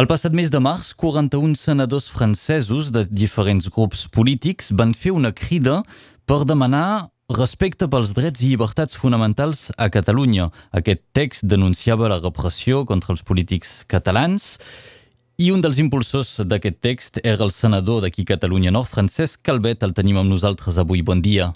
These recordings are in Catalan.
El passat mes de març, 41 senadors francesos de diferents grups polítics van fer una crida per demanar respecte pels drets i llibertats fonamentals a Catalunya. Aquest text denunciava la repressió contra els polítics catalans i un dels impulsors d'aquest text era el senador d'aquí Catalunya Nord, Francesc Calvet, el tenim amb nosaltres avui. Bon dia.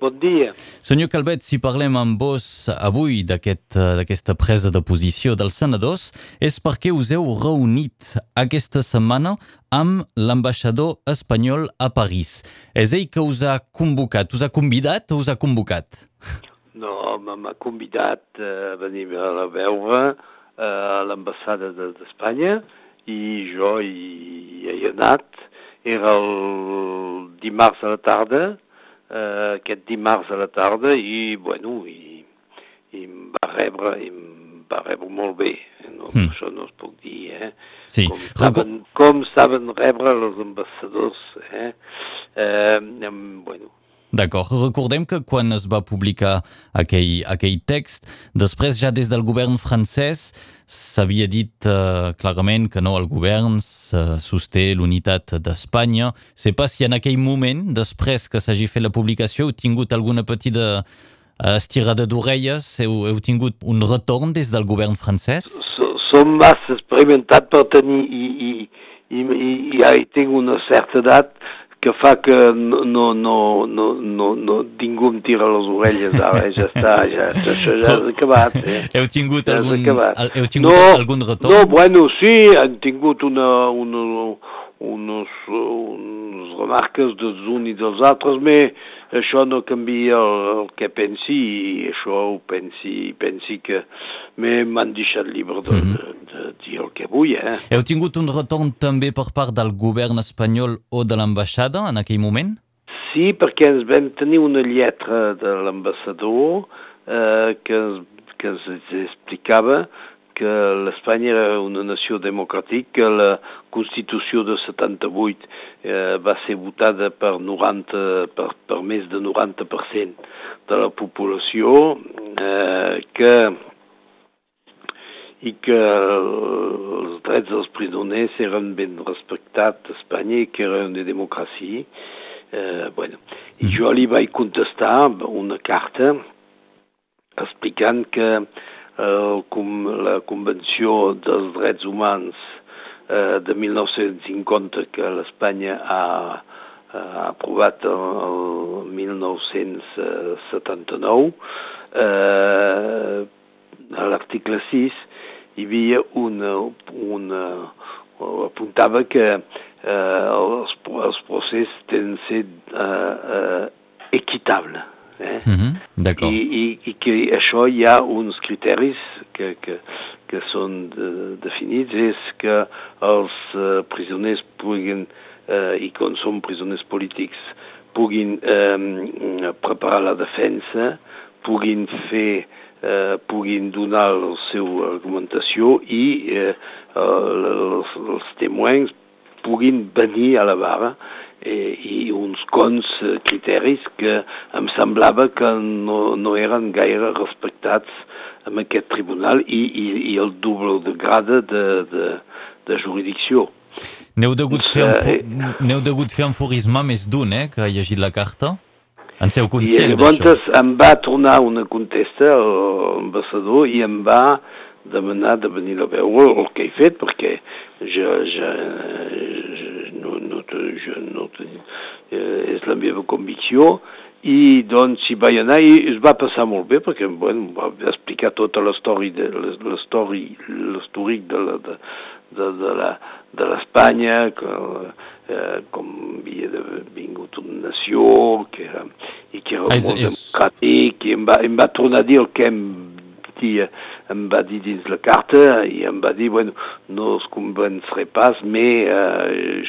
Bon dia. Senyor Calvet, si parlem amb vos avui d'aquesta aquest, presa de posició dels senadors és perquè us heu reunit aquesta setmana amb l'ambaixador espanyol a París. És ell que us ha convocat, us ha convidat o us ha convocat? No, m'ha convidat a venir a la veure a l'ambassada d'Espanya i jo hi he anat. Era el dimarts a la tarda, eh, aquest dimarts a la tarda i, bueno, i, i em va rebre, em va rebre molt bé. No, mm. Això no es puc dir, eh? Sí. Com, saben, com saben rebre els ambaixadors, eh? eh bueno, D'acord. Recordem que quan es va publicar aquell, aquell text, després ja des del govern francès s'havia dit uh, clarament que no, el govern sosté l'unitat d'Espanya. Sé pas si en aquell moment, després que s'hagi fet la publicació, heu tingut alguna petita estirada d'orelles, heu, heu tingut un retorn des del govern francès? Som massa experimentat per tenir i, i, i, i, i tinc una certa edat que fa que no, no, no, no, no, no ningú em tira les orelles ara, ja està, ja, això ja és acabat. Eh? Heu tingut, ja algun, heu tingut no, algun retorn? No, bueno, sí, han tingut una, una, unes, unes remarques dels uns i dels altres, però això no canvia el, el que pensi i això ho pensi, pensi que m'han deixat llibre de, mm -hmm. de, de dir el que vull. Eh? Heu tingut un retorn també per part del govern espanyol o de l'ambaixada en aquell moment? Sí, perquè ens vam tenir una lletra de l'ambassador eh, que, que ens explicava que l'Espanya era una nació democràtica, que la Constitució de 78 eh, va ser votada per, 90, per, per més de 90% de la població, eh, que i que els drets dels presoners eren ben respectats a Espanya i que era una democràcia. Eh, bueno, I mm. jo li vaig contestar una carta explicant que el, la Convenció dels Drets Humans eh, de 1950 que l'Espanya ha, ha aprovat el 1979, eh, a l'article 6 hi havia una, una apuntava que eh, els, els processos tenen de ser eh, eh, equitables Eh? Mm -hmm. D'acord. I, i, I que això hi ha uns criteris que, que, que són de, definits, és que els uh, presoners puguin, uh, i quan són presoners polítics, puguin um, preparar la defensa, puguin fer eh, puguin donar la seva argumentació i eh, els, els temoins puguin venir a la vara eh, i uns cons eh, criteris que em semblava que no, no eren gaire respectats en aquest tribunal i, i, i el doble de grada de, de, de jurisdicció. N'heu degut, fer un, eh, degut fer més d'un, eh, que ha llegit la carta? En seu conscient d'això? I em va tornar una contesta l'ambassador i em va demanar de venir a veure el que he fet, perquè jo, jo, no, no, jo no eh, és la meva convicció. I doncs hi vaig anar i es va passar molt bé perquè bueno, va explicar tota l'història de l'històric de, la, de, de, de la de l'Espanya eh, com havia vingut una nació que era, i que era és, molt és... democràtic i em va, em va tornar a dir el que em dia em va dir dins la carta i em va dir, bueno, no es convenceré pas, mais eh,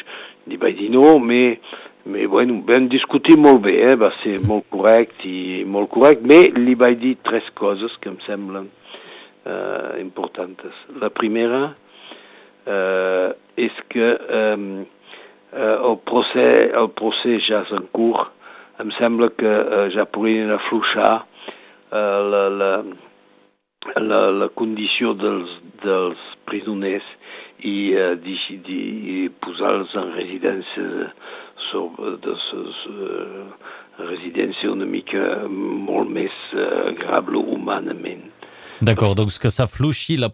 li vaig dir no, mais, mais bueno, vam discutir molt bé, eh? va ser molt correct i molt correct, mais li vaig dir tres coses que em semblen eh, importants. La primera eh, és que eh, el, procés, el procés ja és en que eh, ja podrien afluixar eh, la, la, la, la presoners i uh, decidir posar-los en residències sobre, de, de, residència una mica molt més agradable humanament. D'acord, doncs que s'afluixi la,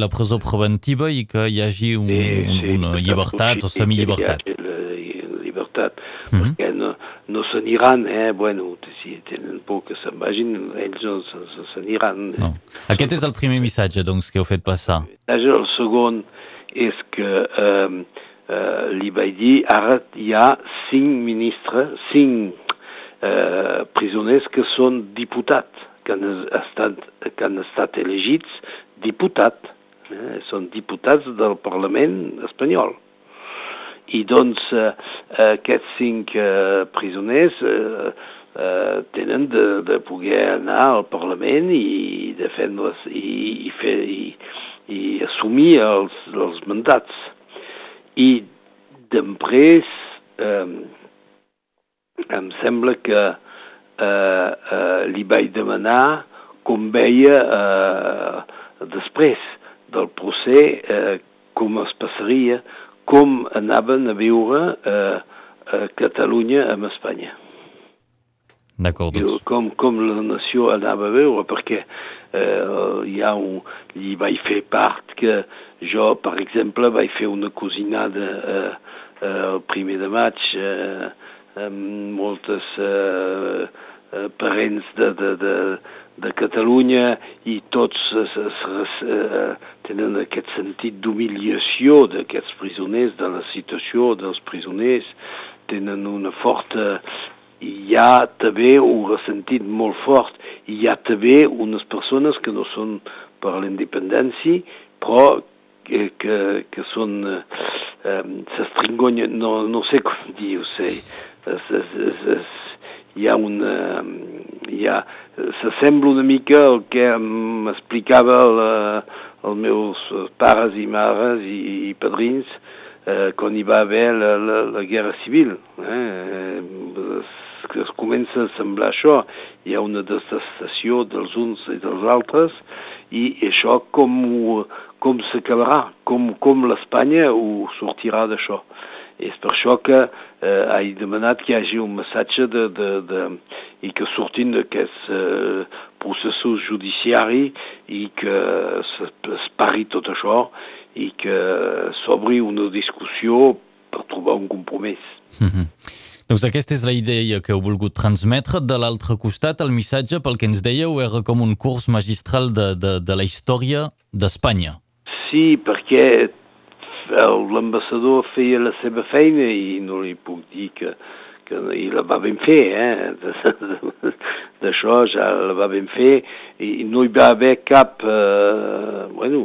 la presó preventiva i que hi hagi un, sí, sí, una llibertat o semillibertat. Llibertat, mm -hmm. perquè no, no se eh? Bueno, si tenen por que se'n vagin, ells no se, se n'aniran. No. Aquest és el primer missatge, doncs, que heu fet passar. El segon és que eh, eh, li vaig dir, ara hi ha cinc ministres, cinc eh, presoners que són diputats que han estat, que han estat elegits diputat, eh, són diputats del Parlament espanyol. I doncs eh, aquests cinc eh, presoners eh, eh, tenen de, de poder anar al Parlament i defendre i, i, fer, i, i assumir els, els mandats. I després eh, em sembla que eh, eh, li vaig demanar com veia eh, després del procés, eh, com es passaria, com anaven a viure eh, a Catalunya amb Espanya. D'acord, doncs... Com, com la nació anava a veure, perquè eh, hi ha un... Li vaig fer part que jo, per exemple, vaig fer una cosinada eh, eh, el primer de maig eh, amb moltes eh, eh, parents de, de, de, de Catalunya i tots es, es, es, eh, tenen aquest sentit d'humiliació d'aquests presoners, de la situació dels presoners, tenen una forta... Hi ha també un ressentit molt fort, hi ha també unes persones que no són per l'independència, però que, que, que són... Eh, s'estringonyen, no, no sé com dir-ho, hi ha una... Hi ha, s'assembla una mica el que m'explicava els meus pares i mares i, i padrins eh, quan hi va haver la, la, la guerra civil. Eh? Es, es comença a semblar això. Hi ha una detestació dels uns i dels altres i això com, com s'acabarà, com, com l'Espanya ho sortirà d'això. És per això que eh, he demanat que hi hagi un missatge de, de, de, i que surtin d'aquests eh, processos judiciaris i que es pari tot això i que s'obri una discussió per trobar un compromís. Mm -hmm. Doncs aquesta és la idea que heu volgut transmetre. De l'altre costat, el missatge, pel que ens dèieu, era com un curs magistral de, de, de la història d'Espanya. Sí, perquè l'ambaixador feia la seva feina i no li puc dir que, que i la va ben fer, eh? D'això ja la va ben fer i no hi va haver cap, eh, bueno,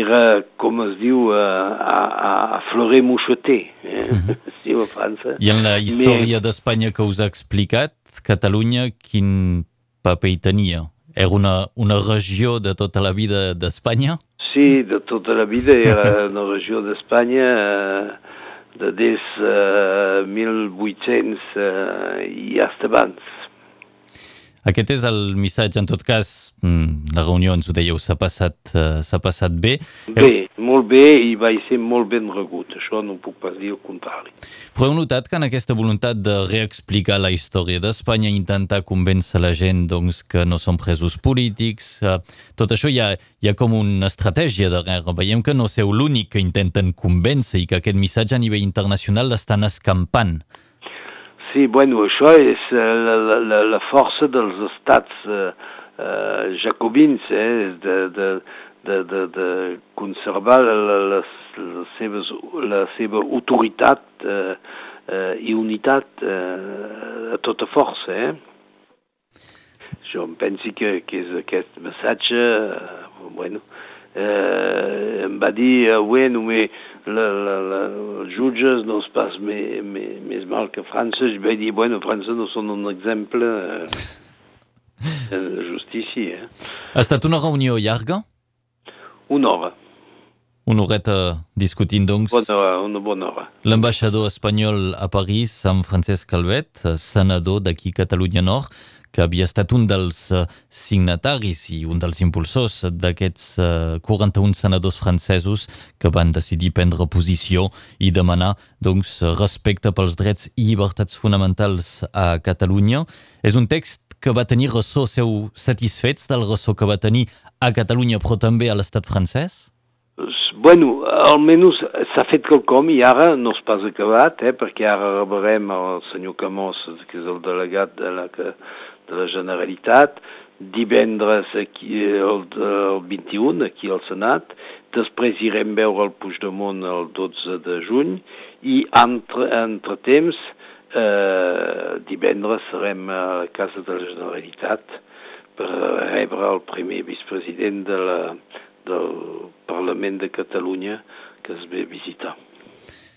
era, com es diu, eh, a, a, a florer moucheté, eh? Diu a França. I en la història d'Espanya que us ha explicat, Catalunya, quin paper hi tenia? Era una, una regió de tota la vida d'Espanya? Sí, de tota la vida era una regió d'Espanya eh, de des eh, 1800 eh, i fins abans. Aquest és el missatge, en tot cas, mm, la reunió, ens ho dèieu, s'ha passat, uh, passat bé. Bé, molt bé i va ser molt ben regut, això no puc pas dir el contrari. Però heu notat que en aquesta voluntat de reexplicar la història d'Espanya, intentar convèncer la gent doncs, que no són presos polítics, uh, tot això hi ha, hi ha com una estratègia darrere. Veiem que no sou l'únic que intenten convèncer i que aquest missatge a nivell internacional l'estan escampant. Sí, bueno, això és uh, la, la, la força dels estats uh, uh, jacobins, eh, de, de, de, de, de conservar la, la, les seves, la seva autoritat uh, uh, i unitat uh, a tota força. Eh? Jo em penso que, que és aquest missatge, uh, bueno, eh, em va dir, uh, bueno, mais la, la, la, els jutges no es pas més, més, més mal que França. Jo vaig dir, bueno, França no són un exemple eh, de justícia. Eh? Ha estat una reunió llarga? Una hora. Una horeta discutint, doncs, Bona hora, una bona hora. l'ambaixador espanyol a París, Sant Francesc Calvet, eh, senador d'aquí Catalunya Nord, que havia estat un dels eh, signataris i un dels impulsors d'aquests eh, 41 senadors francesos que van decidir prendre posició i demanar doncs, respecte pels drets i llibertats fonamentals a Catalunya. És un text que va tenir ressò seu satisfets del ressò que va tenir a Catalunya però també a l'estat francès? Bueno, almenys s'ha fet quelcom i ara no és pas acabat, eh, perquè ara rebrem el senyor Camós, que és el delegat de la, de la Generalitat, divendres aquí, el, el 21 aquí al Senat, després irem veure el Puigdemont el 12 de juny i entre, entre temps eh, divendres serem a la Casa de la Generalitat per rebre el primer vicepresident de la, del Parlament de Catalunya que es ve visitar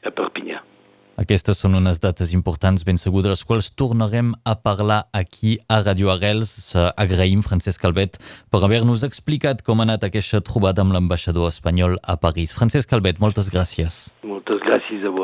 a Perpinyà. Aquestes són unes dates importants, ben segur, de les quals tornarem a parlar aquí a Radio Arrels. Agraïm Francesc Calvet per haver-nos explicat com ha anat aquesta trobada amb l'ambaixador espanyol a París. Francesc Calvet, moltes gràcies. Moltes gràcies a vos.